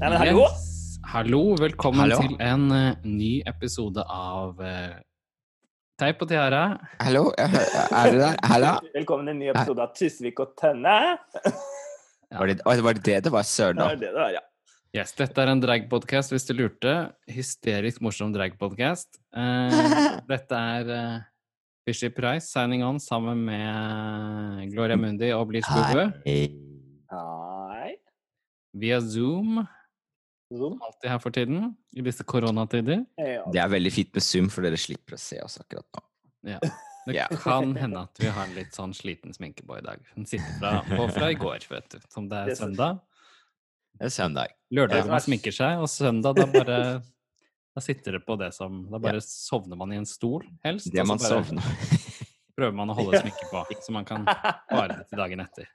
Nei, men hallo! Yes. Hallo, velkommen Hallo. til en uh, ny episode av uh, Teip og tiara. Hallo, er du der? Hallo? Velkommen til en ny episode av Tysvik og Tønne. Var det, var det det det var? Søren, Det da. er det det var, ja. Yes, dette er en dragpodcast, hvis du lurte. Hysterisk morsom dragpodcast. Uh, dette er uh, Fishy Price signing on sammen med Gloria Mundi og Bleach Bubu Hei. via Zoom. Zoom. Alltid her for tiden, i disse koronatider. Det er veldig fint med Zoom, for dere slipper å se oss akkurat nå. Ja. Det kan hende at vi har en litt sånn sliten sminke på i dag. Den sitter fra, på fra i går, vet du. Som det er søndag. Det er søndag. Lørdag Ja. man sminker seg, og søndag da bare Da sitter det på det som Da bare sovner man i en stol, helst. Det man sovner. prøver man å holde sminke på, så man kan vare det til dagen etter.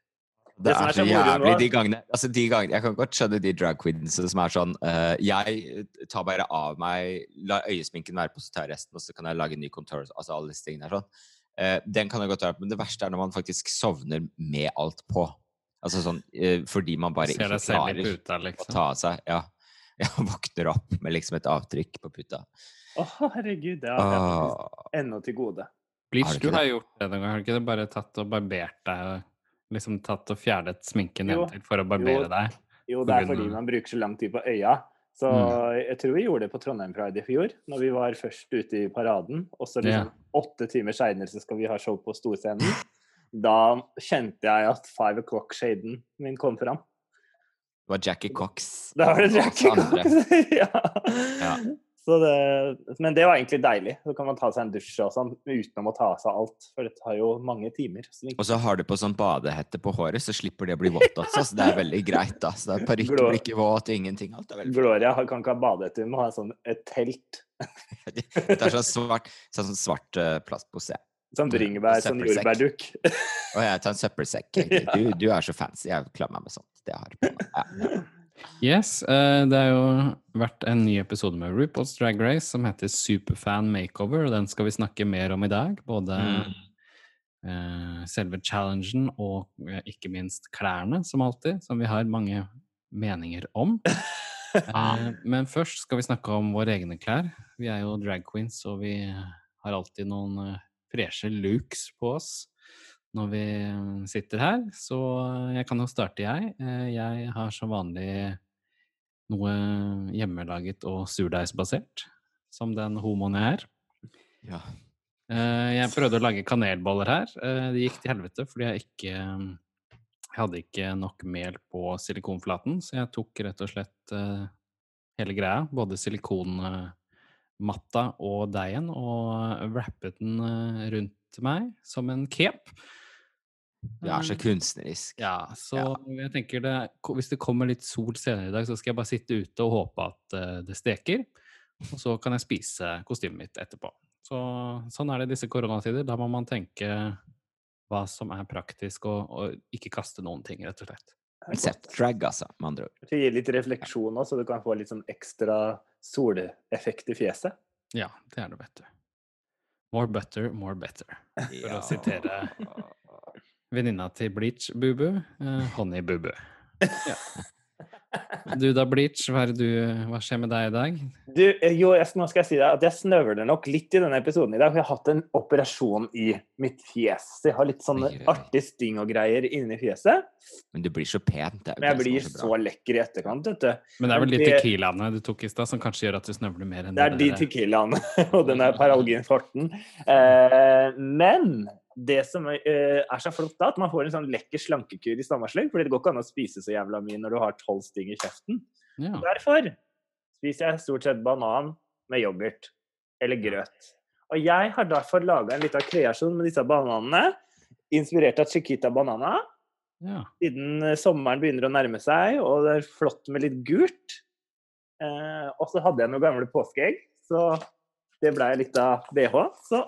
Det er er så jævlig de gangene altså de gangene, Jeg kan godt skjønne de drag queensene som er sånn uh, Jeg tar bare av meg La øyesminken være på, så tar jeg resten, og så kan jeg lage en ny contour. Altså alle disse tingene er sånn. Uh, den kan jeg godt være på, men det verste er når man faktisk sovner med alt på. Altså sånn eh, fordi man bare ikke klarer puta, å liksom. ta av seg Ja. Jeg våkner opp med liksom et avtrykk på puta. Å, herregud, det har jeg oh. Ennå til gode. Har Bleach, du du har gjort det noen gang, har du ikke det? Bare tatt og barbert deg? Liksom tatt og fjernet sminken Jo, nedentil for å barbere jo. deg? Jo, det er fordi man bruker så lang tid på øya. Så Mm. jeg tror vi gjorde det på Trondheim Pride i fjor, når vi var først ute i paraden. Og så liksom åtte timer seinere så skal vi ha show på storscenen. Da kjente jeg at five o'clock-shaden min kom fram. Det var Jackie Cox. Da var det Jackie. Cox. ja. Ja. Så det, men det var egentlig deilig. Så kan man ta seg en dusj og sånn uten å ta av seg alt. For det tar jo mange timer. Så Og så har du på sånn badehette på håret, så slipper det å bli vått også. Så det er veldig greit, da. Så parykk blir ikke våt, ingenting. Alt er veldig Gloria kan ikke ha badehette, hun må ha sånn et telt. Det er sånn svart, sånn svart eh, plastpose. Sånn bringebær, sånn jordbærdukk. Å ja, tar en søppelsekk. Du, du er så fancy. Jeg klarer meg med sånt. Det har jeg på meg. Ja. Yes, eh, det har jo vært en ny episode med RuPaul's Drag Race som heter Superfan Makeover, og den skal vi snakke mer om i dag. Både Mm. eh, selve challengen og eh, ikke minst klærne, som alltid, som vi har mange meninger om. Eh, men først skal vi snakke om våre egne klær. Vi er jo drag queens, og vi har alltid noen freshe looks på oss når vi eh, sitter her. Så eh, jeg kan jo starte, jeg. Eh, Jeg har som vanlig noe hjemmelaget og surdeigsbasert, som den homoen jeg er. Ja. Jeg prøvde å lage kanelboller her. Det gikk til helvete fordi jeg ikke jeg hadde ikke nok mel på silikonflaten, så jeg tok rett og slett hele greia, både silikonmatta og deigen, og wrappet den eh, rundt meg som en cape. Du er så Eh, kunstnerisk. ja, så Ja. jeg tenker det, hvis det kommer litt sol senere i dag, så skal jeg bare sitte ute og håpe at eh, det steker. Og så kan jeg spise kostymet mitt etterpå. Så, sånn er det i disse koronatider. Da må man tenke hva som er praktisk, og, og ikke kaste noen ting, rett og slett. Except drag, altså, med andre ord. Det gir litt refleksjon òg, så du kan få litt sånn ekstra soleffekt i fjeset. Ja, det er det, vet du. More butter, more better. For å sitere venninna til Bleach, Bubu, eh, Honey Bubu. Ja. Du da, Bleach, hva, er du, hva skjer med deg i dag? Du, eh, jo, jeg, nå skal jeg si deg at jeg snøvler nok litt i denne episoden i dag. For jeg har hatt en operasjon i mitt fjes. Så jeg har litt sånne artige sting og greier inni fjeset. Men du blir så pent. Det Men jeg blir så så lekker i etterkant, vet du. Men det er vel de tequilaene du tok i stad som kanskje gjør at du snøvler mer enn Det Det er de tequilaene og den der paralginfarten. Eh, men det som eh, er så flott, da, at man får en sånn lekker slankekur i stammesløy. fordi det går ikke an å spise så jævla mye når du har tolv sting i kjeften. Ja. Derfor spiser jeg stort sett banan med yoghurt eller grøt. Og jeg har derfor laga en liten kreasjon med disse bananene, inspirert av Chiquita Banana. ja. Siden eh, sommeren begynner å nærme seg, og det er flott med litt gult. Eh, og så hadde jeg noen gamle påskeegg, så det ble litt av BH. Så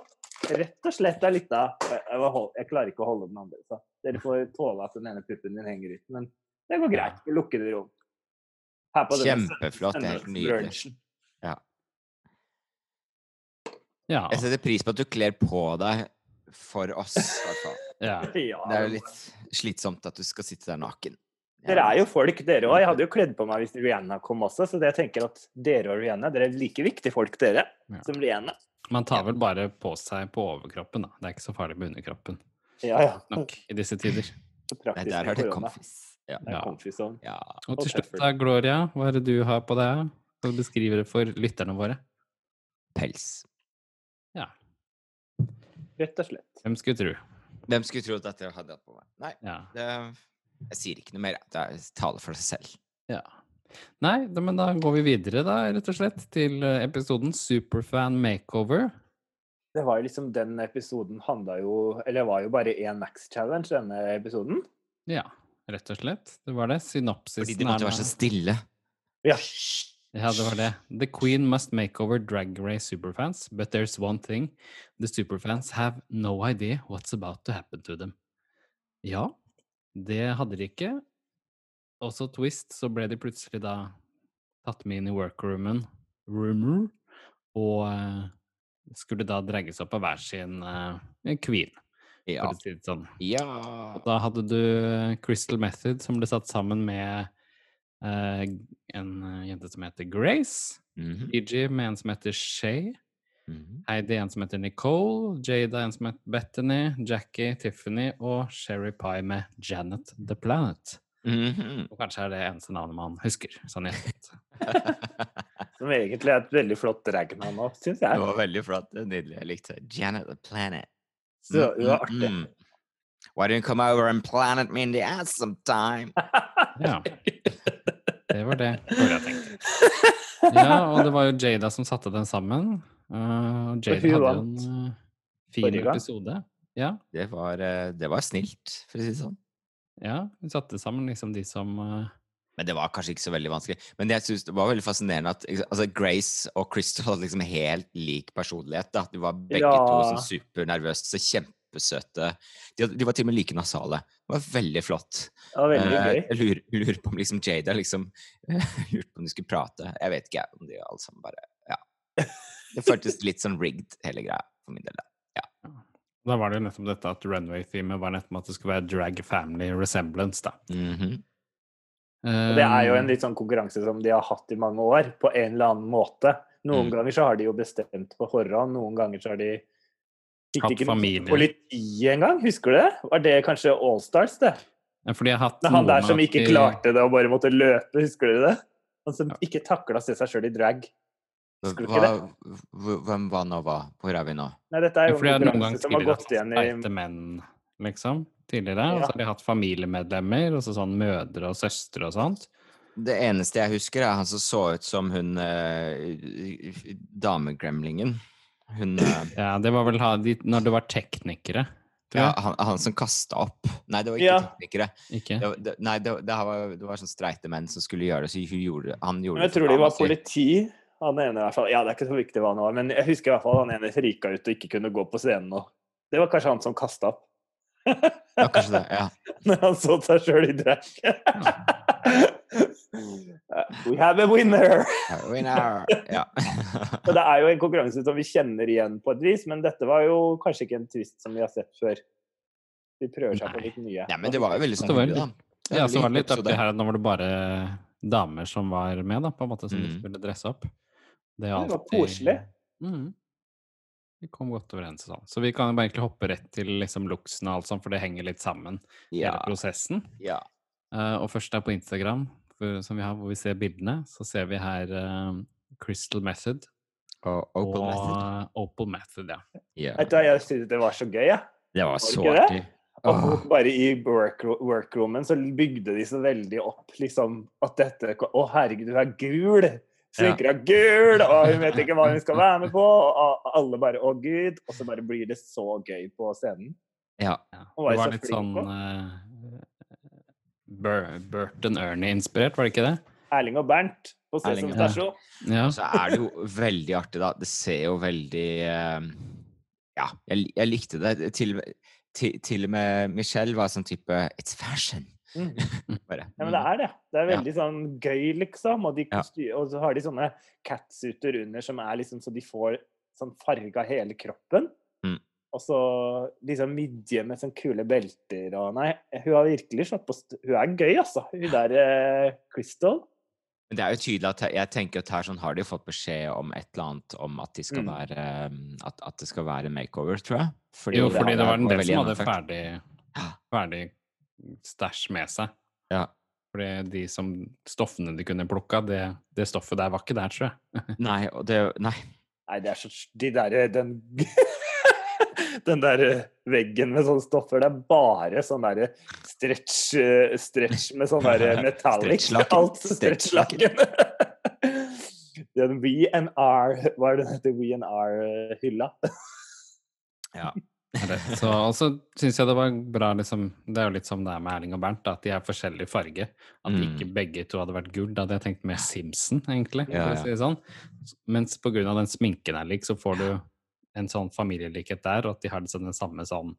rett og slett er litt av jeg, klarer ikke å holde den andre, så dere får tåle at den ene puppen din henger ut. Men det går greit. Vi lukker det rom. Her på Kjempeflott. Det er helt nydelig. Ja. Ja. Jeg setter pris på at du kler på deg for oss, i hvert fall. ja. Ja, Det er jo litt slitsomt at du skal sitte der naken. Dere er jo folk, dere òg. Jeg hadde jo kledd på meg hvis Rihanna kom også, så jeg tenker at dere og Rihanna dere er like viktige folk, dere, Ja. som Rihanna. Man tar vel bare på seg på overkroppen, da. Det er ikke så farlig med underkroppen. Ja, ja. Nok i disse tider. Så Nei, der er det komfis. Ja. Det er Ja. ja. Og til slutt, da, Gloria, hva er det du har på deg? Skal du beskrive det for lytterne våre? Pels. Ja. Rett og slett. Hvem skulle tro? Hvem skulle tro at dette hadde hatt på meg? Nei, Ja. det, jeg sier ikke noe mer. Det taler for seg selv. ja. Nei, da, men da går vi videre, da, rett og slett, til eh, episoden Superfan Makeover. Det var jo liksom Den episoden handla jo Eller det var jo bare én Max Challenge, denne episoden. Ja, rett og slett. Det var det. Synopsisen Fordi de måtte være så stille. Ja. Ja, det var det. The Queen must make over Drag Race superfans, but there's one thing. The superfans have no idea what's about to happen to them. Ja, det hadde de ikke. Og så twist, så ble de plutselig da tatt med inn i workroomen, rumor, og eh, skulle da dregges opp av hver sin uh, queen, Ja. for å si det sånn. ja. Og da hadde du Crystal Method, som ble satt sammen med uh, en eh, jente som heter Grace. Mm -hmm. EG med en som heter Shay. Mhm. Heidi en som heter Nicole. Jada en som heter Bethany. Jackie, Tiffany og Sherry Pie med Janet The Planet. Mhm. Og kanskje er det eneste navnet man husker. sånn. Som egentlig er et veldig flott dragnavn òg, syns Det jeg. var veldig flott. Nydelig. Jeg likte det. Janet the Planet. Så det var Mm, artig. mm, mm. Why don't you come over and planet me in the ass sometime? Ja, det var det Gloria tenkte. Ja, og det var jo Jada som satte den sammen. Uh, Jada hadde vant en uh, fin episode. Ja, Det var, eh, det var snilt, for å si det sånn. ja, hun satte sammen liksom de som uh, Men det var kanskje ikke så veldig vanskelig. Men jeg synes det var veldig fascinerende at altså, Grace og Crystal hadde liksom helt lik personlighet. Da. De var begge to Ja. sånn supernervøse, så kjempesøte. De, de var til og med like nasale. Det var veldig flott. Ja, veldig Eh, gøy. jeg lurer, lurer på om liksom Jada liksom lurte på om de skulle prate. Jeg vet ikke om de alle sammen bare Ja. Det føltes litt sånn rigged, hele greia, for min del. da. Da var det jo nettopp dette at runway-teamet var nettopp at det skulle være drag family resemblance, da. Mhm. Og det er jo en litt sånn konkurranse som de har hatt i mange år, på en eller annen måte. Noen Mm. ganger så har de jo bestemt på forhånd, noen ganger så har de Fikk Hatt ikke noe familie. politi engang, husker du det? Var det kanskje Allstars, det? ja, fordi jeg har hatt Det han der som ikke klarte det og bare måtte løpe, husker du det? Han som ikke takla å se seg sjøl i drag. Husker du ikke Hva, hvem var nå hva? Hvor er vi nå? Nei, dette er jo ja, noen ganger konkurranse som har gått hatt igjen i menn, liksom. Tidligere. Og så har de hatt familiemedlemmer, og så sånn mødre og søstre og sånt. Det eneste jeg husker, er han som så ut som hun eh, damegremlingen. Hun eh, Ja, det var vel ha, de, når det var teknikere, ja, han, han som kasta opp. Nei, det var ikke Ja. teknikere. Ikke? Det, det, nei, det, var- det, var, det var sånn streite menn som skulle gjøre det, så hun gjorde, han gjorde Men jeg tror de var politi. Han ene i hvert fall. Ja, det er ikke så viktig hva han var, men jeg husker i hvert fall han ene frika ut og ikke kunne gå på scenen. Og det var kanskje han som kasta opp. Ja, kanskje det. Ja. Når han så seg sjøl i drag. We have a winner! Winner! Ja. Og det er jo en konkurranse som vi kjenner igjen på et vis, men dette var jo kanskje ikke en twist som vi har sett før. De prøver seg på litt nye. ja, men det var jo veldig sånn Det var da. Ja, så var det litt artig her at nå var det bare damer som var med, da, på en måte, som Mm. skulle dresse opp. Det, er Ja, det var koselig. Mhm. Vi kom godt overens sånn. Så vi kan bare egentlig hoppe rett til liksom looksen og alt sånt, for det henger litt sammen, Ja. hele prosessen. ja. Uh, og først er på Instagram, for, som vi har, hvor vi ser bildene, så ser vi her uh, Crystal Method Og Opal og Method. Opal Method, ja. Yeah. Du jeg synes det var så gøy, jeg. Det var Var så artig. Og bare i work, workroomen så bygde de så veldig opp liksom at dette Å, herregud, du er gul! Sminker er gul! Og hun vet ikke hva hun skal være med på! Og alle bare Å, gud! Og så bare blir det så gøy på scenen. Ja. hun var Det var litt sånn på. Bur Burton Ernie-inspirert, var det ikke det? Erling og Bernt på Sesam stasjon. Ja. ja. så er det jo veldig artig, da. Det ser jo veldig eh, Ja, jeg, jeg likte det. Til, til, til og med Michelle var sånn type It's fashion. Mm. Bare. Ja, men det er det. Det er Ja. veldig sånn gøy, liksom. Og, de Ja. og så har de sånne catsuiter under som er liksom så de får sånn farga hele kroppen. Og så liksom midje med sånne kule belter og Nei, hun har virkelig slått på Hun er gøy, altså. Hun der eh, Crystal. Men det er jo tydelig at jeg tenker at her sånn har de fått beskjed om et eller annet om at de skal Mm. være um, at, at det skal være makeover, tror jeg. Fordi Jo, fordi det var en del som hadde ferdig, ferdig stæsj med seg. Ja. Fordi de som stoffene de kunne plukka, det, det stoffet der var ikke der, tror jeg. Nei, og det Nei. Nei, det er så De derre Den Den der eh, veggen med sånne stoffer, det er bare sånn derre stretch, eh, stretch med sånn derre metallic. Alt stretchlaken. Den V&R Hva er det den heter? V&R-hylla? Ja. Så også syns jeg det var bra, liksom Det er jo litt som det er med Erling og Bernt, at de er forskjellig farge. At Mm. ikke begge to hadde vært gull. Da hadde jeg tenkt mer Simpson, egentlig. Ja, ja. si sånn. Mens på grunn av den sminken er lik, så får du en sånn familielikhet der, og at de har liksom den samme sånn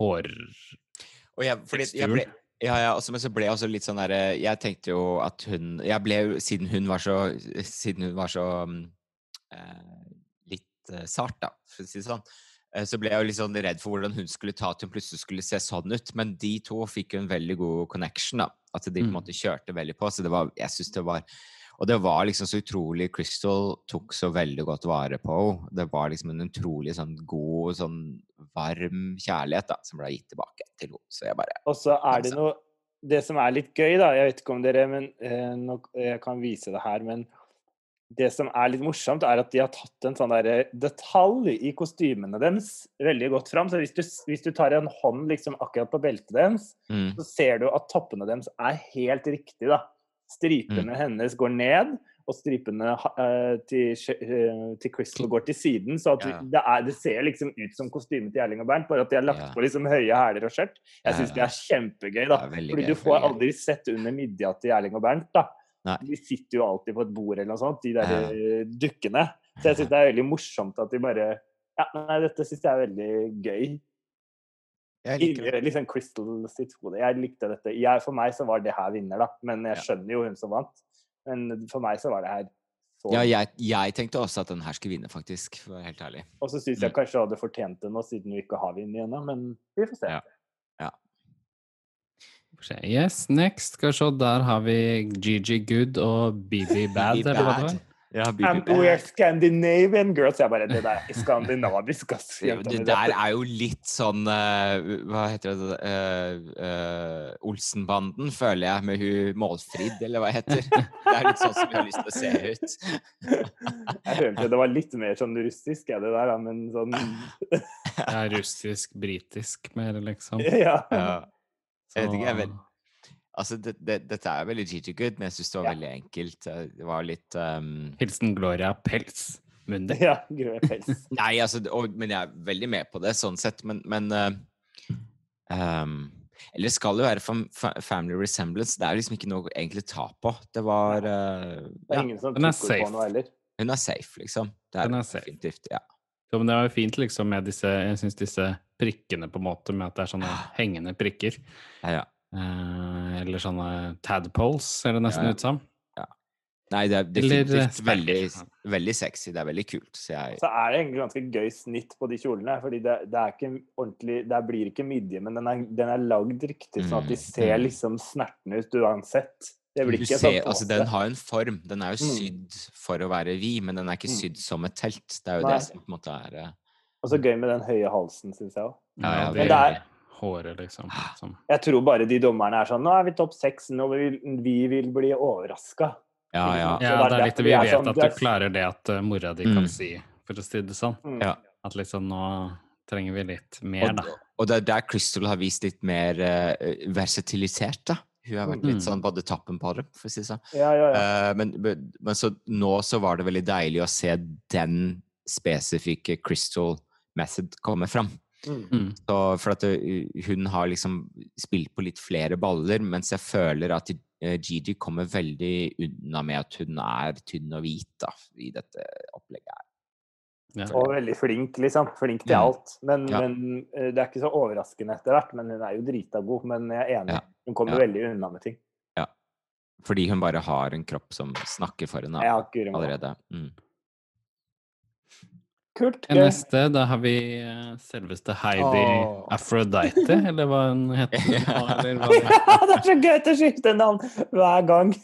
hår... Og jeg, fordi jeg ble, ja, ja, også, men så ble jeg også litt sånn derre Jeg tenkte jo at hun Jeg ble siden hun var så Siden hun var så eh, litt eh, sart, da, for å si det sånn, eh, så ble jeg jo litt sånn redd for hvordan hun skulle ta at hun plutselig skulle se sånn ut. Men de to fikk jo en veldig god connection, da. At de på en Mm. måte kjørte veldig på. Så det var Jeg syns det var Og det var liksom så utrolig Crystal tok så veldig godt vare på henne. Det var liksom en utrolig sånn god, sånn varm kjærlighet da, som ble gitt tilbake til henne. Så jeg bare Og så er det noe Det som er litt gøy, da Jeg vet ikke om dere men, eh, nå, Jeg kan vise det her, men det som er litt morsomt, er at de har tatt en sånn der detalj i kostymene deres veldig godt fram. Så hvis du, hvis du tar en hånd liksom akkurat på beltet deres, mm. så ser du at toppene deres er helt riktig, da. Stripene Mm. hennes går ned, og stripene eh, til, eh, til Crystal går til siden. Så Ja. det, er, det ser liksom ut som kostymet til Erling og Bernt, bare at de har lagt Ja. på liksom høye hæler og skjørt. Jeg Ja, syns det er kjempegøy, da. Er Fordi gøy, du får aldri sett under midja til Erling og Bernt, da. Nei. De sitter jo alltid på et bord eller noe sånt, de der Ja. eh, dukkene. Så jeg syns det er veldig morsomt at de bare Ja, nei, dette syns jeg er veldig gøy. Jeg liker det. sånn Crystal sitt hode. Jeg likte dette. Jeg, for meg så var det her vinner, da. Men jeg skjønner jo hun som vant. Men for meg så var det her så Ja, jeg, jeg tenkte også at den her skulle vinne, faktisk. For å være helt ærlig. Og så syns jeg kanskje hun hadde fortjent det nå, siden hun ikke har vunnet ennå. Men vi får se. Ja. ja. Yes, next. Skal vi se, der har vi Gigi Good og BB Bad, eller hva det bad. Ja, And we we're Scandinavian girls. Jeg bare Det der er skandinavisk, ass. Det, der er jo litt sånn eh, Hva heter det uh, Olsenbanden, føler jeg, med hun Målfrid, eller hva heter. Det er litt sånn som vi har lyst til å se ut. Jeg følte det var litt mer sånn russisk, er det der, da, men sånn Ja, russisk-britisk mer, liksom. Ja. Ja. Jeg vet ikke, jeg vet- Altså, det, det, dette er veldig Gigi Good, men jeg syns det var Ja. veldig enkelt. Eh, Det var litt um, Hilsen Gloria Pels. Munde. ja Gloria pels. Nei, altså, og, men jeg er veldig med på det, sånn sett. Men, men uh, um, Eller det skal jo være family resemblance. Det er liksom ikke noe egentlig å ta på. Det var uh, Det er ja, ingen som er tok safe. på noe heller. Hun er safe, liksom. Det er, Hun er safe. definitivt. Ja. Jo, men det var jo fint liksom med disse, jeg synes disse prikkene på en måte, med at det er sånne hengende prikker. Ja, ja. Eh, eller sånne tadpoles, ser det nesten Ja, ja. ut som. Nei, det er eh, definitivt veldig, veldig sexy. Det er veldig kult. Så jeg Så er det egentlig ganske gøy snitt på de kjolene. fordi det, det er ikke ordentlig Det blir ikke midje, men den er, den er lagd riktig, sånn at de Mm, ser mm. liksom snertne ut uansett. Det blir du ser, sånn altså, den har en form. Den er jo Mm. sydd for å være vid, men den er ikke Mm. sydd som et telt. Det er jo Nei. det som på en måte er eh, Og så gøy med den høye halsen, syns jeg òg. Ja, ja, men det det er- håret, liksom. Som, Jeg tror bare de dommerne er sånn Nå er vi topp seks, nå vil vi vil bli overraska. Ja, ja. Ja, det er det er litt vi vet sånn, at du er- klarer det at eh, mora di Mm. kan si, for å si det sånn. Mm. Ja. At liksom nå trenger vi litt mer, da. og det er der Crystal har vist litt mer uh, versatilitet, da. Hun har vært litt Mm. sånn både tappen på det, for å si det sånn. Ja, ja, ja. Uh, men, men men så, nå så var det veldig deilig å se den spesifikke Crystal method komme fram. Mm. Mm. Så, for at hun har liksom spilt på litt flere baller, mens jeg føler at eh, Gigi kommer veldig unna med at hun er tynn og hvit da, i dette opplegget her. Ja. Og veldig flink, liksom. Flink til Mm. alt. Men, Ja. men eh, det er ikke så overraskende etter hvert. Men hun er jo drita god. Men jeg er enig. Ja. Hun kommer Ja. veldig unna med ting. Fordi hun bare har en kropp som snakker for henne allerede. Mm. Kult. Gøy. neste, da har vi eh, selveste Heidi oh. Aphrodite, eller hva hun heter. Ja. Det det er så gøy å skifte navn hver gang.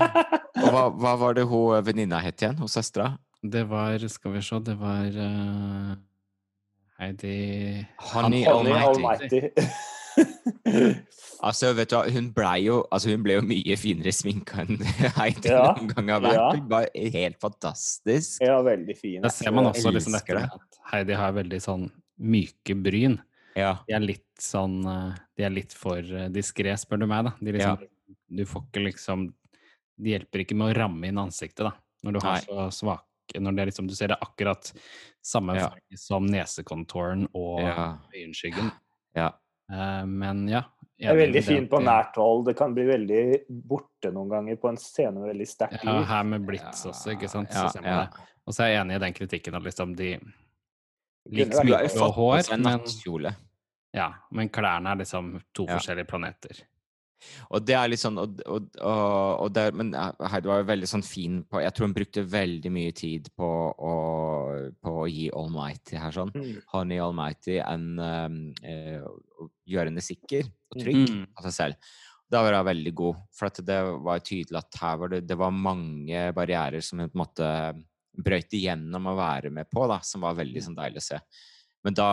Og hva, hva var det hun venninna het igjen? Hun søstera? Det var, skal vi se, det var uh, Heidi Honey Honey Almighty. Almighty. Altså, vet du hva, hun ble jo, altså, hun ble jo mye finere sminka enn Heidi Ja, noen gang har vært. ja. Hun var helt fantastisk. ja, veldig fin. Da ser man også liksom dette med at Heidi har veldig sånn myke bryn. Ja. De er litt sånn eh, De er litt for uh, diskré, spør du meg, da. De liksom, Du får ikke liksom De hjelper ikke med å ramme inn ansiktet, da. Når du har Nei. så svak Når det er liksom Du ser det akkurat samme Ja. farge som nesekontoren og Ja. øyenskyggen. ja. Eh, men ja. Det er veldig fin på nært hold. Det kan bli veldig borte noen ganger på en scene med veldig sterkt Ja, her med Blitz også, ikke sant. Ja, så ser man ja. det. Og så er jeg enig i den kritikken at liksom de liker sminke og hår, men, ja, men klærne er liksom to Ja. forskjellige planeter. Og det er litt sånn og, og, og, og det, Men Heidi var jo veldig sånn fin på Jeg tror hun brukte veldig mye tid på å, på å gi Almighty her sånn. Mm. Honey Almighty en um, uh, gjøre henne sikker og Mm. trygg Mm. av seg selv. Da var hun veldig god. For at det var tydelig at her var det, det var mange barrierer som hun på en måte brøyt igjennom å være med på, da, som var veldig sånn deilig å se. Men da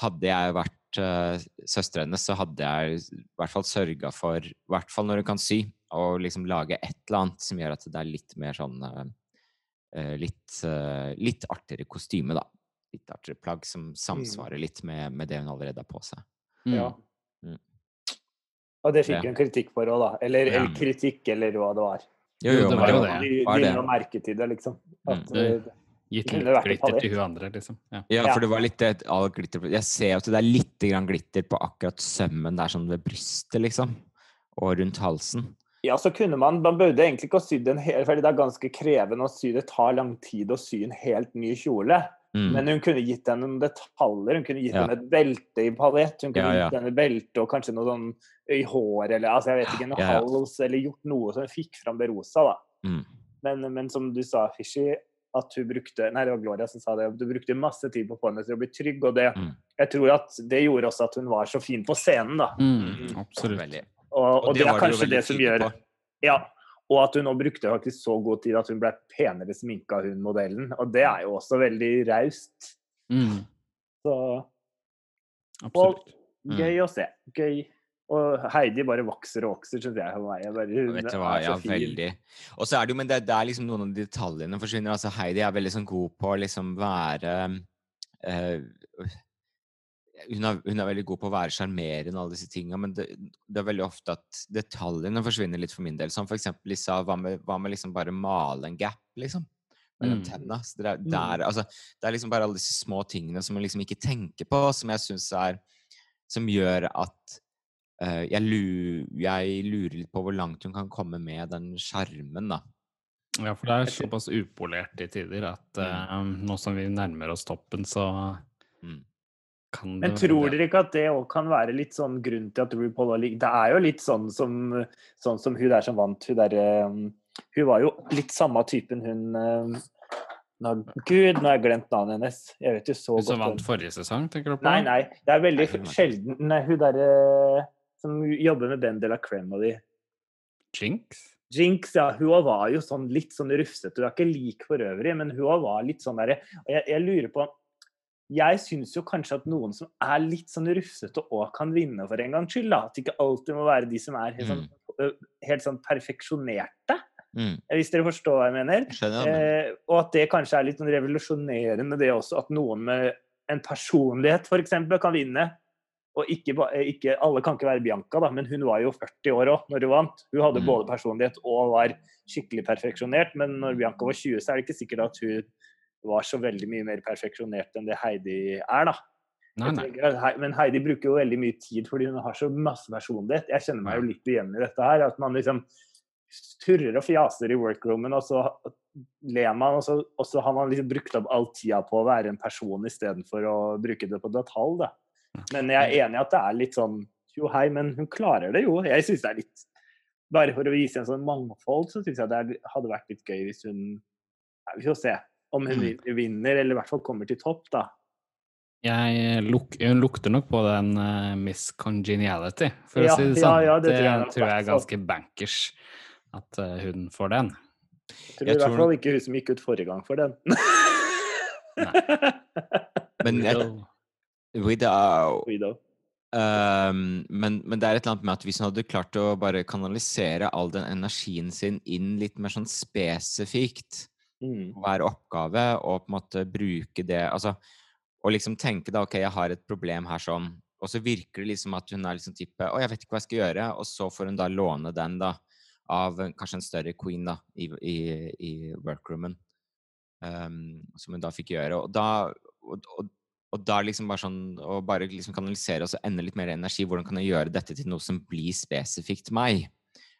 hadde jeg vært uh, søstera hennes, så hadde jeg i hvert fall sørga for, i hvert fall når hun kan sy, å liksom lage et eller annet som gjør at det er litt mer sånn eh, eh, litt, uh, litt artigere kostyme, da. Litt artigere plagg som samsvarer litt med, med det hun allerede har på seg. Ja. Mm. Og det fikk Ja. hun kritikk for òg, da. Eller, Ja. eller kritikk, eller hva det var. Jo, Jo, men det var jo var- det. De, de det. la merke til det, liksom. At, Mm. Eh, Gitt litt glitter til hun andre, liksom. Ja. Ja, for det var litt det, all glitter Jeg ser jo at det er litt grann glitter på akkurat sømmen der sånn ved brystet, liksom. Og rundt halsen. Ja, så kunne man Man burde egentlig ikke ha sydd en hel For det er ganske krevende å sy. Det tar lang tid å sy en helt ny kjole. Mm. Men hun kunne gitt henne noen detaljer. Hun kunne gitt Ja. henne et belte i palett. Hun kunne Ja, ja. gitt henne belte og kanskje noe sånn i hår eller altså jeg vet ikke, noe Ja, ja. hals, eller gjort noe som fikk fram det rosa, da. Mm. Men, men som du sa, Fishy, at hun brukte Nei, det var Gloria som sa det. Du brukte masse tid på å til å bli trygg, og det Mm. Jeg tror at det gjorde også at hun var så fin på scenen, da. Mm, absolutt. Og, Og, og, det, er du jo kanskje det som gjør på. Ja. Og at hun nå brukte faktisk så god tid at hun ble penere sminka, hun modellen. Og det er jo også veldig raust. Mm, Så absolutt. Og gøy å se. Gøy. Og Heidi bare vokser og vokser, syns jeg. meg. Jeg bare, hun Vet du hva, er så ja, fin. veldig. Og så er det jo, men det, det er liksom noen av detaljene forsvinner. Altså Heidi er veldig sånn god på å liksom være uh, hun, er, hun er veldig god på å være sjarmerende og alle disse tinga, men det, det er veldig ofte at detaljene forsvinner litt for min del. Som for eksempel Lisa, hva med, hva med liksom bare male en gap, liksom? Mellom Mm. tenna. Det, er, der, altså, det er liksom bare alle disse små tingene som man liksom ikke tenker på, som jeg syns er Som gjør at jeg, lurer, jeg lurer litt på hvor langt hun kan komme med den sjarmen, da. Ja, for det er såpass upolert i tider at uh, nå som vi nærmer oss toppen, så Mm. kan det Men tror dere ikke at det òg kan være litt sånn grunn til at RuPaul har ligget Det er jo litt sånn som, sånn som hun der som vant, hun derre um, Hun var jo litt samme typen hun nå, Gud, nå har jeg glemt navnet hennes. Jeg vet jo så Hun godt som vant forrige sesong, tenker du på? Nei, nei. Det er veldig sjelden hun derre som jobber med Ben de la Creme og de. Jinx? Jinx, ja. Hun var jo sånn litt sånn rufsete. Hun er ikke lik for øvrig, men hun var litt sånn derre Og jeg, jeg lurer på Jeg syns jo kanskje at noen som er litt sånn rufsete òg kan vinne for en gangs skyld. da. At det ikke alltid må være de som er helt sånn, mm. helt sånn perfeksjonerte. Mm. Hvis dere forstår hva jeg mener. Skjønner men- Eh, og at det kanskje er litt sånn revolusjonerende, det også. At noen med en personlighet f.eks. kan vinne. Og ikke, eh, ikke, alle kan ikke være Bianca, da, men hun var jo 40 år òg når hun vant. Hun hadde Mm. både personlighet og var skikkelig perfeksjonert. Men når Bianca var 20, så er det ikke sikkert at hun var så veldig mye mer perfeksjonert enn det Heidi er, da. Nei, nei. tenker Men Heidi bruker jo veldig mye tid fordi hun har så masse personlighet. Jeg kjenner meg jo litt igjen i dette her. At man liksom turrer og fjaser i workroomen, og så ler man, og så, og så har man liksom brukt opp all tida på å være en person istedenfor å bruke det på detalj. Da. Men jeg er enig i at det er litt sånn jo hei, men hun klarer det jo. Jeg syns det er litt Bare for å vise en sånn mangfold, så syns jeg det er, hadde vært litt gøy hvis hun ja, Vi får se om hun Mm. vinner, eller i hvert fall kommer til topp, da. Jeg luk, hun lukter nok på den uh, Miss Congeniality, for Ja, å si det sånn. ja, det det tror jeg tror jeg er ganske bankers at uh, hun får den. Jeg tror Jeg i hvert fall ikke hun som gikk ut forrige gang for den. Men jeg, Widow Guido. Ehm, men, men det er et eller annet med at hvis hun hadde klart å bare kanalisere all den energien sin inn litt mer sånn spesifikt Mm. hver oppgave, og på en måte bruke det altså, Og liksom tenke da, OK, jeg har et problem her sånn, og så virker det liksom at hun er liksom type Å, jeg vet ikke hva jeg skal gjøre, og så får hun da låne den, da, av kanskje en større queen, da, i, i, i workroomen. um, som hun da fikk gjøre. Og da og, og, og da liksom bare sånn Å bare liksom kanalisere og så ende litt mer energi. Hvordan kan jeg gjøre dette til noe som blir spesifikt meg?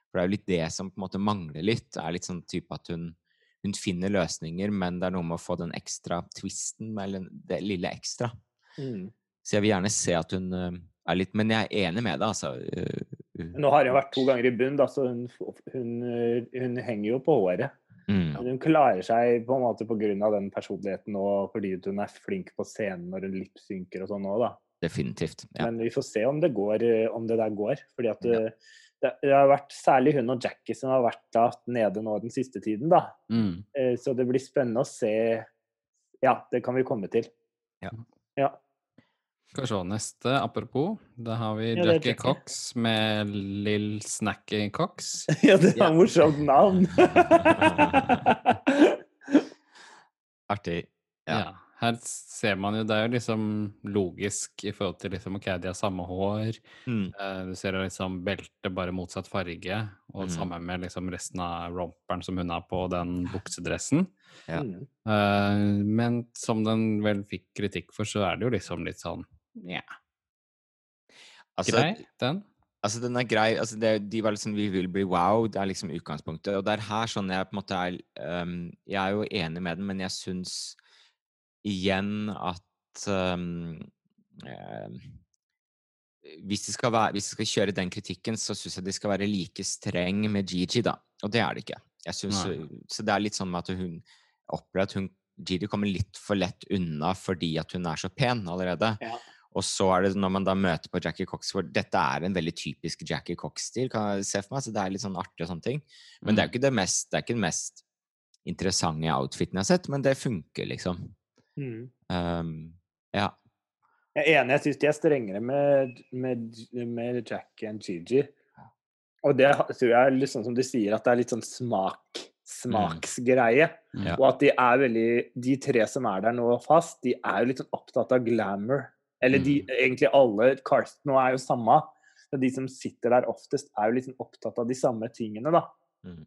For det er jo litt det som på en måte mangler litt. er litt sånn type at hun, hun finner løsninger, men det er noe med å få den ekstra twisten, eller det lille ekstra. Mm. Så jeg vil gjerne se at hun eh, er litt Men jeg er enig med deg, altså. eh, eh, Nå har hun vært to ganger i bunn, da, så hun, hun, hun henger jo på håret. Mm, hun klarer seg på en måte pga. den personligheten og fordi hun er flink på scenen når hun lipsynker og sånn òg, da. definitivt. Ja. Men vi får se om det går, eh, om det der går. Fordi at Ja. eh, det, det har vært særlig hun og Jackie som har vært da nede nå den siste tiden, da. Mm. Eh, Så det blir spennende å se Ja, det kan vi komme til. Ja. Ja. Skal vi se, neste apropos. Da har vi Ja, Jackie. Cox med Lill Snacky Cox. ja, det Ja. er morsomt navn. Artig. Ja. Ja. Her ser man jo, det er jo liksom logisk i forhold til liksom, ok, de har samme hår. Mm. eh, Du ser jo liksom beltet bare motsatt farge, og Mm. sammen med liksom resten av romperen som hun har på den buksedressen. Ja. Mm. Eh, men som den vel fikk kritikk for, så er det jo liksom litt sånn ja, Altså, grei, den. Altså, den er grei. Altså, det, de var liksom Vi vil bli wow. Det er liksom utgangspunktet. Og det er her sånn jeg på en måte er um, Jeg er jo enig med den, men jeg syns igjen at um, um, hvis de, være, hvis de skal kjøre den kritikken, så syns jeg de skal være like streng med Gigi, da. Og det er det ikke. Synes, så det er litt sånn at hun opplever at hun Gigi kommer litt for lett unna fordi at hun er så pen allerede. Ja. Og så er det når man da møter på Jackie Cox, for dette er en veldig typisk Jackie Cox-stil, kan jeg se for meg, så det er litt sånn artig og sånne ting. Men det er jo ikke det mest, det er ikke den mest interessante outfiten jeg har sett, men det funker, liksom. Mm. Um, ja. Jeg er enig, jeg syns de er strengere med, med, med Jackie enn Gigi. Og det tror jeg er litt sånn som du sier, at det er litt sånn smak, smaksgreie. Mm. Ja. Og at de er veldig De tre som er der nå fast, de er jo litt sånn opptatt av glamour. Eller de, egentlig alle Karsten og er jo samme. Så de som sitter der oftest, er jo sånn opptatt av de samme tingene, da. Mm.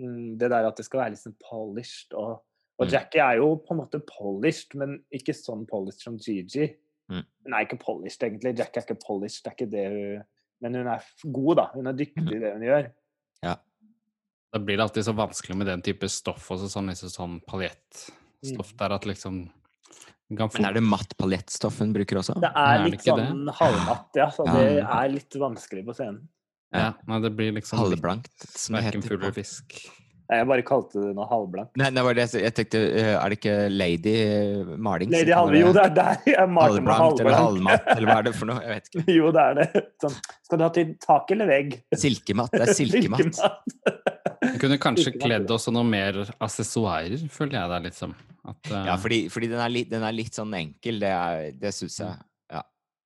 Mm, Det der at det skal være sånn polished. Og, og Mm. Jackie er jo på en måte polished, men ikke sånn polished som Gigi. Mm. Hun er ikke polished, egentlig. Jackie er ikke polished, det er ikke det hun Men hun er god, da. Hun er dyktig Mm. i det hun gjør. Ja. Da blir det alltid så vanskelig med den type stoff også, sånn, liksom, sånn paljettstoff der at liksom Men er det matt paljettstoff hun bruker også? Det Er er det litt ikke det? sånn halvmatt, ja. Så Ja. det er litt vanskelig på scenen. Ja, nei, det blir liksom Halvblankt, som det heter. fugl eller fisk. Nei, Jeg bare kalte det noe halvblankt. Nei, nei, det jeg tenkte eh, Er det ikke Lady eh, Maling? Lady Halve, jo det er der jeg malte med Halvblankt eller halvmatt, eller hva er det for noe? Jeg vet ikke. Jo, det er det. Sånn, skal du ha til tak eller vegg? Silkematt. Det er silkematt. Vi kunne kanskje kledd oss noe mer assessoarer, føler jeg det liksom. At, uh... Ja, fordi, fordi den, er litt, den er litt sånn enkel. Det, er- det syns jeg. Ja.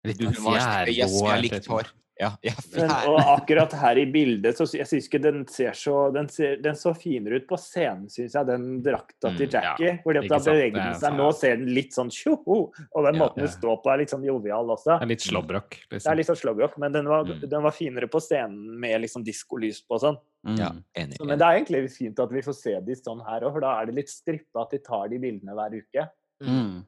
litt sånn, yes, jeg har likt hår. Ja, ja, Men, og akkurat her i bildet, så jeg syns ikke den ser så Den, ser, den så finere ut på scenen, syns jeg, den drakta til Mm, ja, fordi at da beveger er den seg. Nå ser den litt sånn tjoho! Og den Ja, måten ja. den står på, er litt sånn jovial også. Det er litt slåbrok, Det er liksom. litt sånn slåbrok, men den var, Mm. den var finere på scenen med liksom diskolys på og sånn. ja, Mm. enig. Så, men det er egentlig fint at vi får se de sånn her òg, for da er det litt strippa at de tar de bildene hver uke. Mm.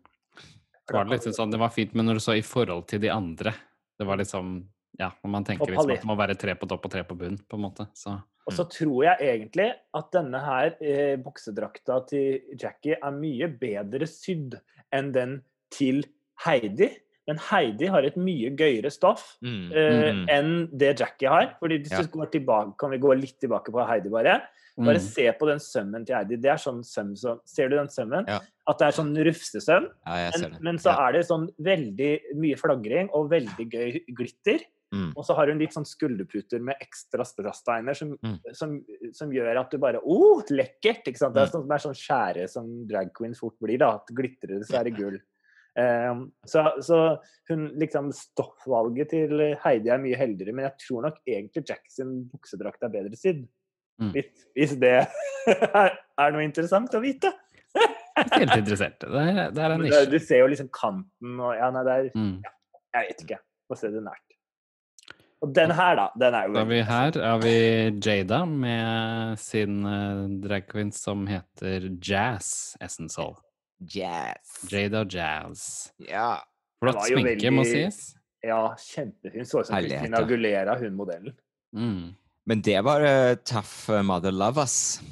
Det var litt sånn, det var fint, men når du så i forhold til de andre Det var liksom Ja, når man tenker liksom at det må være tre på topp og tre på bunn, på en måte, så Og så tror jeg egentlig at denne her eh, buksedrakta til Jackie er mye bedre sydd enn den til Heidi. Men Heidi har et mye gøyere stoff Mm. eh, Mm. enn det Jackie har. Fordi hvis Ja. du går tilbake, kan vi gå litt tilbake på Heidi, bare. Bare Mm. se på den sømmen til Heidi. Det er sånn søm som Ser du den sømmen? Ja. At det er sånn rufsesøm. Ja, Men, men så ja. er det sånn veldig mye flagring og veldig gøy glitter. Mm. Og så har hun litt sånn skulderputer med ekstra strassteiner som, Mm. som, som gjør at du bare Å, lekkert! Ikke sant? Det er Mm. sånn, det er sånn skjære som drag queens fort blir, da. At glitrer er det gull. Um, så, så hun liksom Stoffvalget til Heidi er mye heldigere, men jeg tror nok egentlig Jack sin buksedrakt er bedre sydd. Mm. Hvis, hvis det er, noe interessant å vite. Helt interessert. Det er, det er en nisje. du ser jo liksom kanten og Ja, nei, det er Mm. Jeg vet ikke. Få se det nært. Og den her, da. Den er jo Da er vi her har vi Jada med sin uh, drag queen som heter Jazz Essence Jazz. Jada Jazz. Ja. Flott sminke, veldig... må sies. Ja, kjempefin. Så ut som Christina Gulera, hun modellen. Mm. Men det var uh, tough uh, mother love, ass.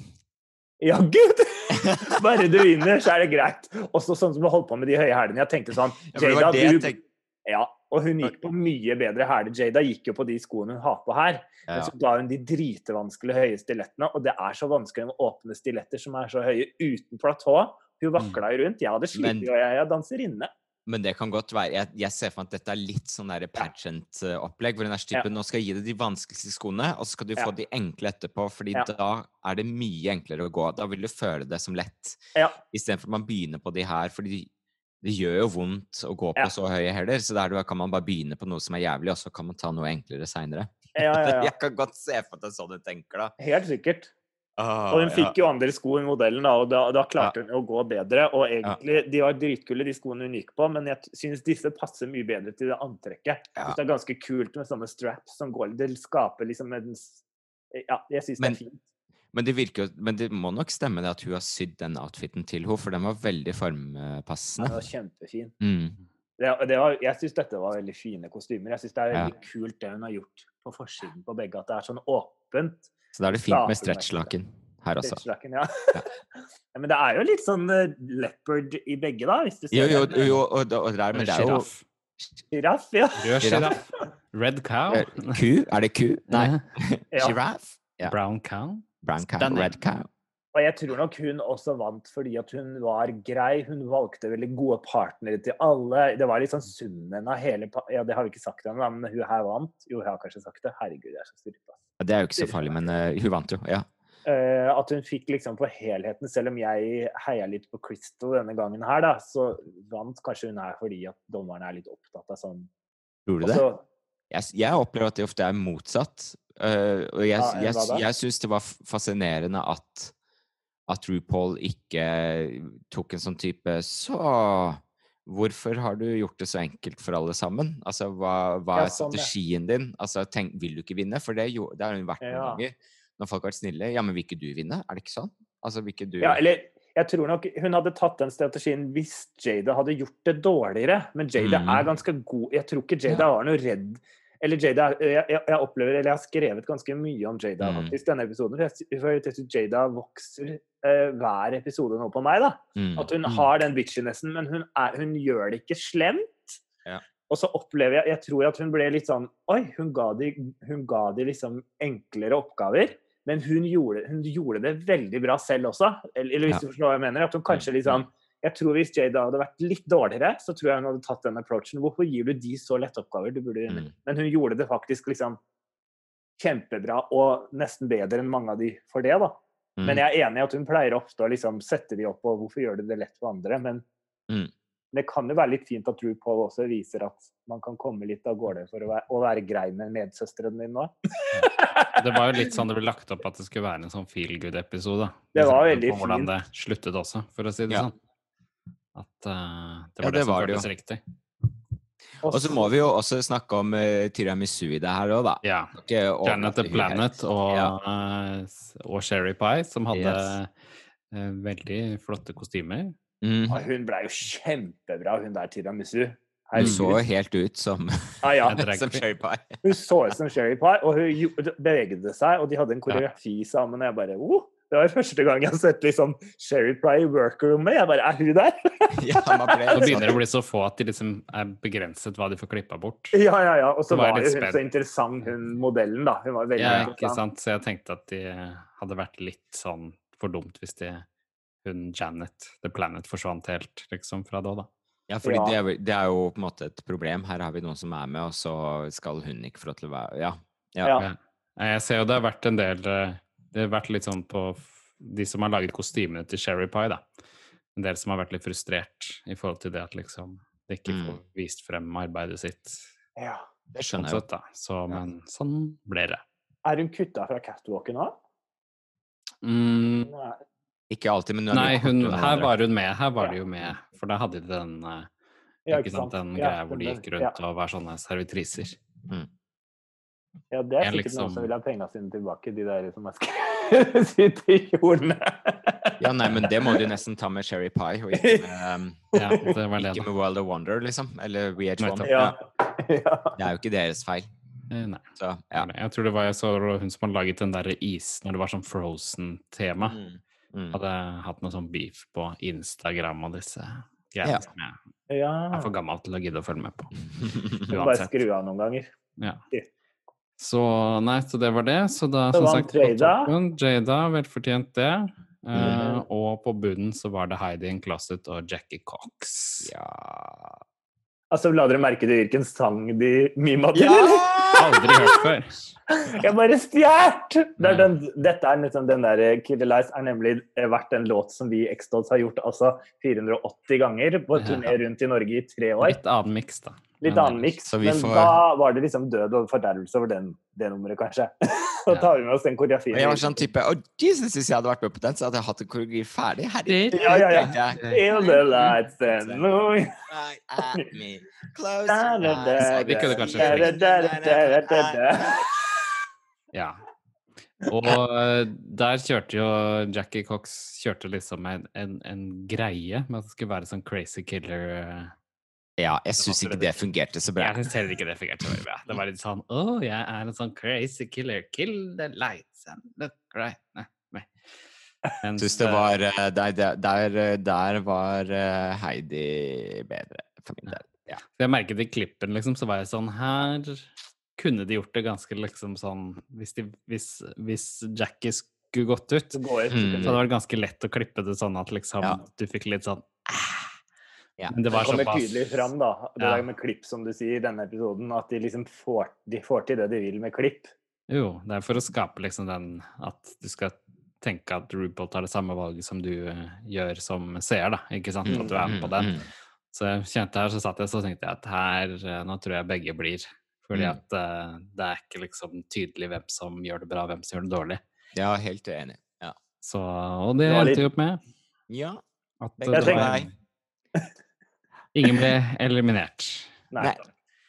Ja, gud! Bare du vinner, så er det greit. Også sånn som du holdt på med de høye hælene. Jeg tenkte sånn Ja, det Jada, det jeg du tenkte. Ja, og hun gikk på mye bedre hæler. Jada gikk jo på de skoene hun har på her. Men så ga hun de dritevanskelige høye stilettene, og det er så vanskelig med åpne stiletter som er så høye uten platå. Hun vakla jo rundt. Jeg hadde slitt, jo. og jeg er danserinne. Men det kan godt være Jeg, jeg ser for meg at dette er litt sånn pageant-opplegg, hvor hun er så ja. Nå skal jeg gi deg de vanskeligste skoene, og så skal du Ja. få de enkle etterpå, fordi Ja. da er det mye enklere å gå. Da vil du føle det som lett, Ja. istedenfor at man begynner på de her, fordi det gjør jo vondt å gå på Ja. så høye hæler, så der kan man bare begynne på noe som er jævlig, og så kan man ta noe enklere seinere. Ja, ja. Jeg kan godt se for meg sånn du tenker, da. Helt sikkert. Ah, Og hun fikk jo andre sko enn modellen, da, og da, da klarte hun å gå bedre. Og egentlig, de var dritkule, de skoene hun gikk på, men jeg syns disse passer mye bedre til det antrekket. Det er ganske kult med sånne straps som går Det skaper liksom en Ja, jeg syns det er fint. Men det virker Men det må nok stemme det at hun har sydd den outfiten til henne, for den var veldig Ja, formpassende. det var kjempefin. Mm. Det, det var, jeg syns dette var veldig fine kostymer. Jeg syns det er Ja. veldig kult det hun har gjort på forsiden på begge, at det er sånn åpent. Så da er det fint med stretchlaken her også. Stretchlaken, ja. ja. Men det er jo litt sånn eh, leopard i begge, da. Hvis du ser Jo, jo, den. jo og, og, det er, men det er jo Sjiraff. Giraff, ja. Rød sjiraff. Red cow. Eh, Ku? Er det ku? Nei. ja. Giraffe? Ja. Brown cow. Brown cow? Stunning. Red cow? Og jeg tror nok hun også vant fordi at hun var grei. Hun valgte veldig gode partnere til alle. Det var litt sånn summen av hele Ja, det har vi ikke sagt ennå, men hun her vant. Jo, jeg har kanskje sagt det. Herregud, jeg er så styrta. Ja, Det er jo ikke så farlig, men uh, hun vant jo. Ja. Uh, at hun fikk liksom på helheten, selv om jeg heia litt på Crystal denne gangen her, da, så vant kanskje hun her fordi at dommerne er litt opptatt av sånn Tror du det? så- Jeg, jeg opplever at det ofte er motsatt. Uh, og jeg, Ja, jeg, jeg syns det var fascinerende at at RuPaul ikke tok en sånn type Så hvorfor har du gjort det så enkelt for alle sammen? Altså, hva, hva er sånn, strategien din? Altså, tenk, vil du ikke vinne? For det, jo, det har hun vært noen Ja. ganger. Når folk har vært snille. Ja, men vil ikke du vinne? Er det ikke sånn? Altså, vil ikke du Ja, eller jeg tror nok hun hadde tatt den strategien hvis Jada hadde gjort det dårligere. Men Jada Mm. er ganske god. Jeg tror ikke Jada var noe redd. Eller Jada, jeg, jeg, opplever, eller jeg har skrevet ganske mye om Jada Mm. faktisk denne episoden. For jeg, sy- for jeg synes Jada vokser eh, hver episode nå på meg. da. Mm. At hun Mm. har den bitchinessen, men hun, er, hun gjør det ikke slemt. Ja. Og så opplever jeg Jeg tror at hun ble litt sånn Oi, hun ga de, hun ga de liksom enklere oppgaver. Men hun gjorde, hun gjorde det veldig bra selv også. Eller, eller hvis Ja. du forstår hva jeg mener. At hun kanskje liksom liksom Jeg tror hvis Jada hadde vært litt dårligere, så tror jeg hun hadde tatt den approachen. Hvorfor gir du de så lette oppgaver? Du burde Mm. Men hun gjorde det faktisk liksom kjempebra, og nesten bedre enn mange av de for det, da. Mm. Men jeg er enig i at hun pleier ofte å liksom sette de opp, og hvorfor gjør du det lett for andre? Men Mm. det kan jo være litt fint at RuPaul også viser at man kan komme litt av gårde for å være, å være grei med medsøsteren din nå. Det var jo litt sånn det ble lagt opp at det skulle være en sånn feel good-episode. Det var Liksom, veldig fint. Hvordan det sluttet også, for å si det Ja. sånn. At uh, det Ja, var det, det som var føltes det riktig. Og så må vi jo også snakke om uh, tiramisu i det her òg, da. Ja. Ikke Janet the Planet og, Ja. uh, og Sherry Pie, som hadde Yes. uh, veldig flotte kostymer. Mm. Ja, hun ble jo kjempebra, hun der tiramisu. Hun så helt ut som, ah, ja. Som Sherry Pie. Hun så ut som Sherry Pie, og hun beveget bevegde seg, og de hadde en koreografi sammen. Og jeg bare oh, Det var første gang jeg har sett liksom Sherry Pry i workroomet. Jeg bare Er hun der? Ja, man ble Nå begynner det sånn å bli så få at de liksom er begrenset hva de får klippa bort. Ja, ja, ja. Og så var var hun spent. så interessant, hun modellen, da. Hun var veldig Ja, ikke sant? Så jeg tenkte at de hadde vært litt sånn for dumt hvis de hun Janet, The Planet, forsvant helt liksom fra da, da. Ja, fordi Ja. Det, er, det er jo på en måte et problem. Her har vi noen som er med, og så skal hun ikke få lov til å være Ja. ja. Ja. Ja. Jeg ser jo det har vært en del eh, Det har vært litt sånn på de som har laget kostymene til Sherry Pie, da. En del som har vært litt frustrert i forhold til det at liksom det ikke får Mm. vist frem arbeidet sitt. Ja. Det Sånn skjønner jeg da. Så, men sånn ble det. Er hun kutta fra catwalken òg? Mm, Ikke alltid, men hun nei, hun, her var hun med. Her var Ja. de jo med. For da hadde de den eh, Ja, ikke sant, den Ja, greia hvor de gikk rundt og var sånne servitriser. Ja, det er sikkert liksom- noen som vil ha pengene sine tilbake, de der som har skrevet sitt i kjolene. Ja, nei, men det må du nesten ta med Sherry Pie, og ikke med, um, Ja, det det, ikke med World of Wonder, liksom. Eller VH1. Nettopp. Ja. Det er jo ikke deres feil. Eh, Nei. Så, ja. Jeg tror det var jeg så hun som hadde laget den der is når det var sånn Frozen-tema. Mm. Mm. Hadde hatt noe sånn beef på Instagram og disse Ja. greiene som jeg ja. er for gammel til å gidde å følge med på. Du må bare skru av noen ganger. Ja. Så nei, så det var det. Så da, Så som sagt, på Jada. toppen, Jada, velfortjent det. Uh, mm. Og på bunnen så var det Heidi in Closet og Jackie Cox. ja. Altså, La dere merke til hvilken sang de mima til? Aldri hørt før. Jeg bare stjert! Det dette er liksom den der Killer Lies er nemlig eh, vært en låt som vi i X-Dolls har gjort altså 480 ganger på turné rundt i Norge i tre år. Litt annen miks, da. Litt annen miks, men får- da var det liksom død og fordervelse over den, det nummeret, kanskje. Så Ja. tar vi med oss den koreografien. Og jeg var sånn type Å, Jesus, hvis jeg hadde vært med på den, så hadde jeg hatt en koreografi ferdig. Herregud. Ja, ja, ja. In the lights and moon. Right at me. Close your eyes. Vi kunne kanskje. Ja. Og eh, der kjørte jo Jackie Cox kjørte liksom en, en, en greie med at det skulle være sånn crazy killer eh, Ja, jeg syns ikke det fungerte så bra. Jeg syns heller ikke det fungerte så veldig bra. Det var litt sånn Å, jeg er en sånn crazy killer. Kill the lights and look right Nei. Mens, syns det eh, var eh, Der, der, der, der var eh, Heidi bedre, for min del. Ja. Jeg merket i klippen, liksom, så var jeg sånn Her kunne de gjort det ganske liksom sånn Hvis, de, hvis, hvis Jackie skulle gått ut, jeg Mm. så hadde det vært ganske lett å klippe det sånn at liksom Ja. du fikk litt sånn Ja. Men det det var kommer såpass tydelig fram, da. Det Ja. der med klipp, som du sier, i denne episoden, at de liksom får, de får til det de vil med klipp. Jo, det er for å skape liksom den At du skal tenke at RuPaul tar det samme valget som du eh, gjør som seer, da. Ikke sant? At du er med på den. Mm, Så jeg kjente her, så satt jeg så tenkte jeg at her, eh, nå tror jeg begge blir. Fordi Mm. at uh, det er ikke liksom tydelig hvem som gjør det bra, hvem som gjør det dårlig. Ja, helt enig. Ja. Så, og det endte jo opp med ja. at det var, ingen ble eliminert. Nei.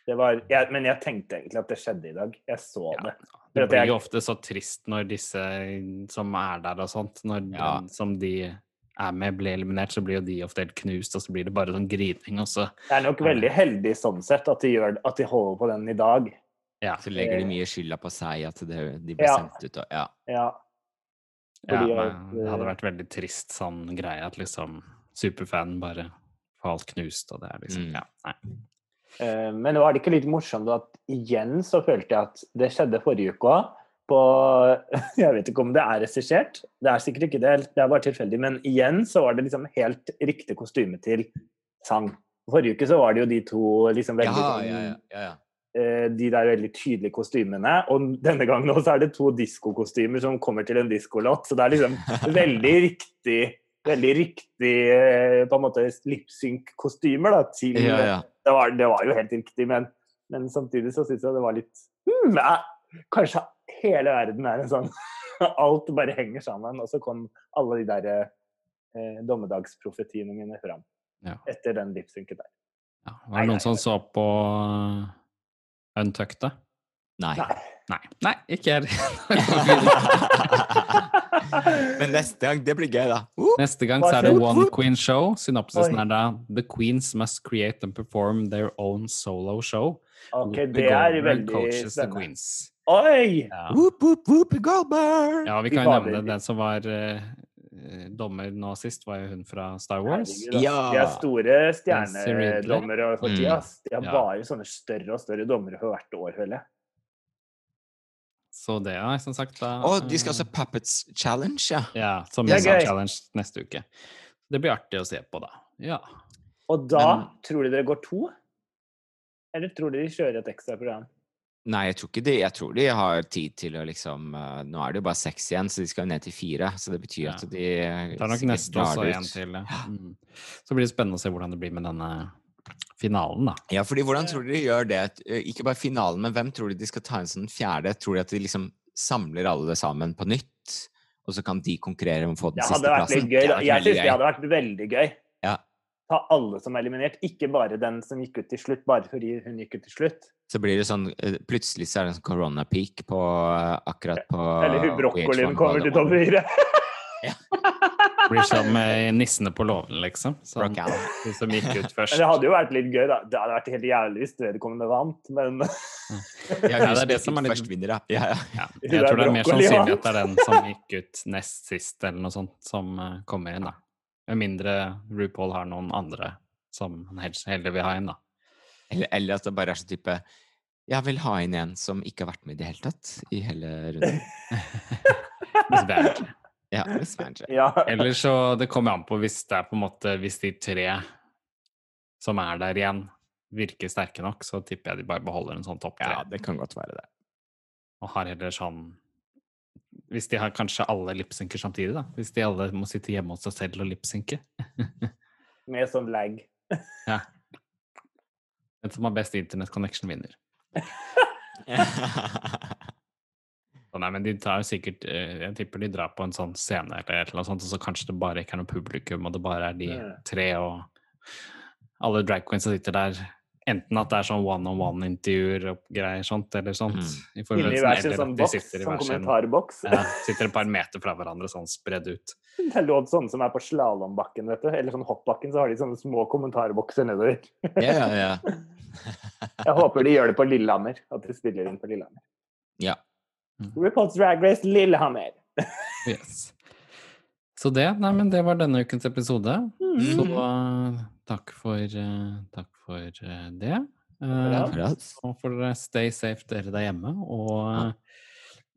Var, jeg, men jeg tenkte egentlig at det skjedde i dag. Jeg så Ja. det. Det blir jeg- jo ofte så trist når disse som er der og sånt, når Ja. den som de er med, blir eliminert, så blir jo de ofte helt knust, og så blir det bare sånn grining, og så Det er nok veldig heldig sånn sett at de, gjør, at de holder på den i dag. Ja. Så legger de mye skylda på seg at det, de ble Ja. sendt ut og Ja. Ja. ja Fordi nei, det hadde eh, vært veldig trist sånn greie at liksom superfan bare alt knust, og det er liksom Mm. Ja, nei. Eh, Men var det ikke litt morsomt at igjen så følte jeg at det skjedde forrige uke òg. På Jeg vet ikke om det er regissert, det er sikkert ikke det, det er bare tilfeldig. Men igjen så var det liksom helt riktig kostyme til sang. Forrige uke så var det jo de to liksom veldig Ja, sånn, ja, ja, ja, ja. eh, De der veldig tydelige kostymene. Og denne gangen også er det to diskokostymer som kommer til en diskolåt. Så det er liksom veldig riktig Veldig riktig eh, på en måte lipsynk-kostymer til ja, ja. det var, det var jo helt riktig, men, men samtidig så syns jeg det var litt hmm, Kanskje hele verden er en sånn Alt bare henger sammen. Og så kom alle de der eh, dommedagsprofetiene mine fram Ja. etter den lipsynken der. Ja. Var det noen som så på uh, Untucked, da? Nei. Nei. Nei. Nei, ikke jeg. Men neste gang, det blir gøy, da. Uh! Neste gang så er det? One Queen Show. Synopsisen er da The Queens must create and perform their own solo show. Ok, det er veldig spennende. Queens. Oi! Ja. Whoop, whoop, whoop, Goldberg! ja, vi kan jo nevne den som var eh, dommer nå sist, var jo hun fra Star Wars. Ja. De er store stjernedommere for Mm. tida. De har Ja. bare sånne større og større dommere for hvert år, føler jeg. Så det er som sagt da Og de skal også ha Puppets Challenge, ja. Ja, som er sånn gøy. challenge neste uke. Det blir artig å se på, da. Ja. Og da Men- tror du dere går to? Eller tror de de kjører et ekstra program? Nei, jeg tror ikke de Jeg tror de har tid til å liksom eh, Nå er det jo bare seks igjen, så de skal jo ned til fire. Så det betyr Ja. at de Det er nok neste også en til. ja. Mm. Så blir det spennende å se hvordan det blir med denne finalen, da. Ja, fordi hvordan tror dere de gjør det? Ikke bare finalen, men hvem tror de de skal ta inn som den fjerde? Tror de at de liksom samler alle sammen på nytt? Og så kan de konkurrere om å få den siste plassen? gøy. det hadde vært Jeg syns det hadde vært veldig gøy. Ja. Ta alle som er eliminert, ikke bare den som gikk ut til slutt, bare fordi hun gikk ut til slutt. Så blir det sånn Plutselig så er det en sånn corona-peak på akkurat på Eller hun brokkolien kommer til topp fire. Blir som eh, nissene på låven, liksom. Som, Brooke som gikk ut først. Men det hadde jo vært litt gøy, da. Det hadde vært helt jævlig hvis vedkommende vant, men Ja, Ja, det er det som er litt- først vinner, ja. ja, jeg tror det er mer sannsynlig at det er den som gikk ut nest sist, eller noe sånt, som eh, kommer inn, da. Med mindre RuPaul har noen andre som han heller vil ha inn, da. Eller, eller at det bare er sånn type Jeg vil ha inn en som ikke har vært med i det hele tatt, i hele runden. Badger. Ja, ja. Eller så Det kommer an på hvis det er på en måte Hvis de tre som er der igjen, virker sterke nok, så tipper jeg de bare beholder en sånn topp tre. Ja, det kan godt være det. Og har heller sånn Hvis de har kanskje alle lipsynker samtidig, da. Hvis de alle må sitte hjemme hos seg selv og lipsynke. Med sånn lag. Den som har best internet connection, vinner. Nei, men de tar jo sikkert eh, Jeg tipper de drar på en sånn scene eller et eller annet sånt, og så kanskje det bare ikke er noe publikum, og det bare er de tre og alle drag queens som sitter der. Enten at det er sånn one-on-one-intervjuer og greier sånt, eller sånt. Mm. i Inni hver sin sånn boks, sånn kommentarboks. ja, Sitter et par meter fra hverandre, sånn spredd ut. Det er lov sånne som er på slalåmbakken, vet du. Eller sånn hoppbakken, så har de sånne små kommentarbokser nedover. ja, ja, ja. Jeg håper de gjør det på Lillehammer. At de spiller inn på Lillehammer. ja. RuPaul's Drag Race Lillehammer. Yes. Så det, nei, men det var denne ukens episode. Så Mhm. uh, takk for, uh, takk for uh, det. Uh, så får dere stay safe dere der hjemme, og uh,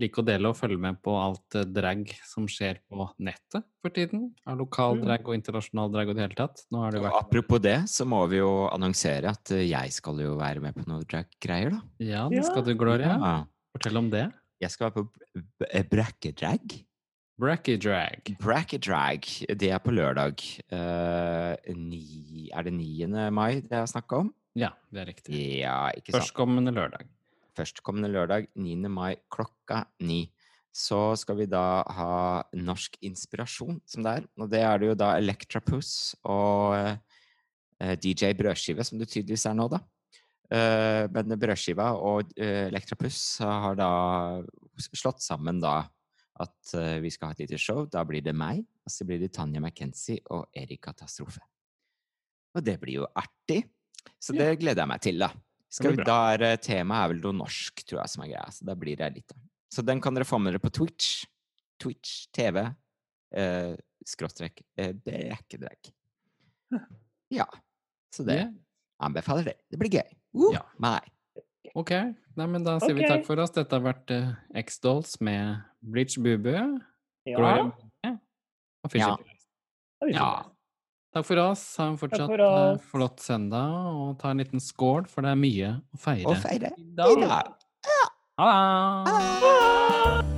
like å dele og følge med på alt uh, drag som skjer på nettet for tiden. Av lokal Mm. drag og internasjonal drag og det hele tatt. Nå har det Og vært apropos det, så må vi jo annonsere at jeg skal jo være med på noe drag-greier, da. Ja, det skal du, Gloria. Ja. Fortell om det. Jeg skal være på b- brekkedrag. Bracky drag. Brekkedrag, det er på lørdag. Uh, ni, er det 9. mai det er snakk om? Ja, det er riktig. Ja, ikke sant. Førstkommende lørdag. Førstkommende lørdag, 9. mai klokka ni. Så skal vi da ha norsk inspirasjon, som det er. Og det er det jo da Electrapuss og uh, DJ Brødskive, som du tydeligvis er nå, da. Eh, men Brødskiva og uh, Electrapuss har da slått sammen da at eh, vi skal ha et lite show. Da blir det meg, og så blir det Tanja McKenzie og Erik Katastrofe. Og det blir jo artig. Så det gleder jeg meg til, da. Skal vi, da er eh, Temaet er vel noe norsk, tror jeg, som er greia. Så da blir det litt, da. Så den kan dere få med dere på Twitch. Twitch TV. Eh, skråstrek eh, brekkedrag. Ja. Så det Ja. Anbefaler det. Det blir gøy. Uh, Ja. Meg. Ok, Nei, men da sier vi takk for oss. Dette har vært uh, X-Dolls med Bleach Bubu. Ja. Gloria og Fisher Ja. Price. Ja. Takk for oss. Ha en fortsatt for uh, flott søndag, og ta en liten skål, for det er mye å feire å feire i dag. i dag. Ha det!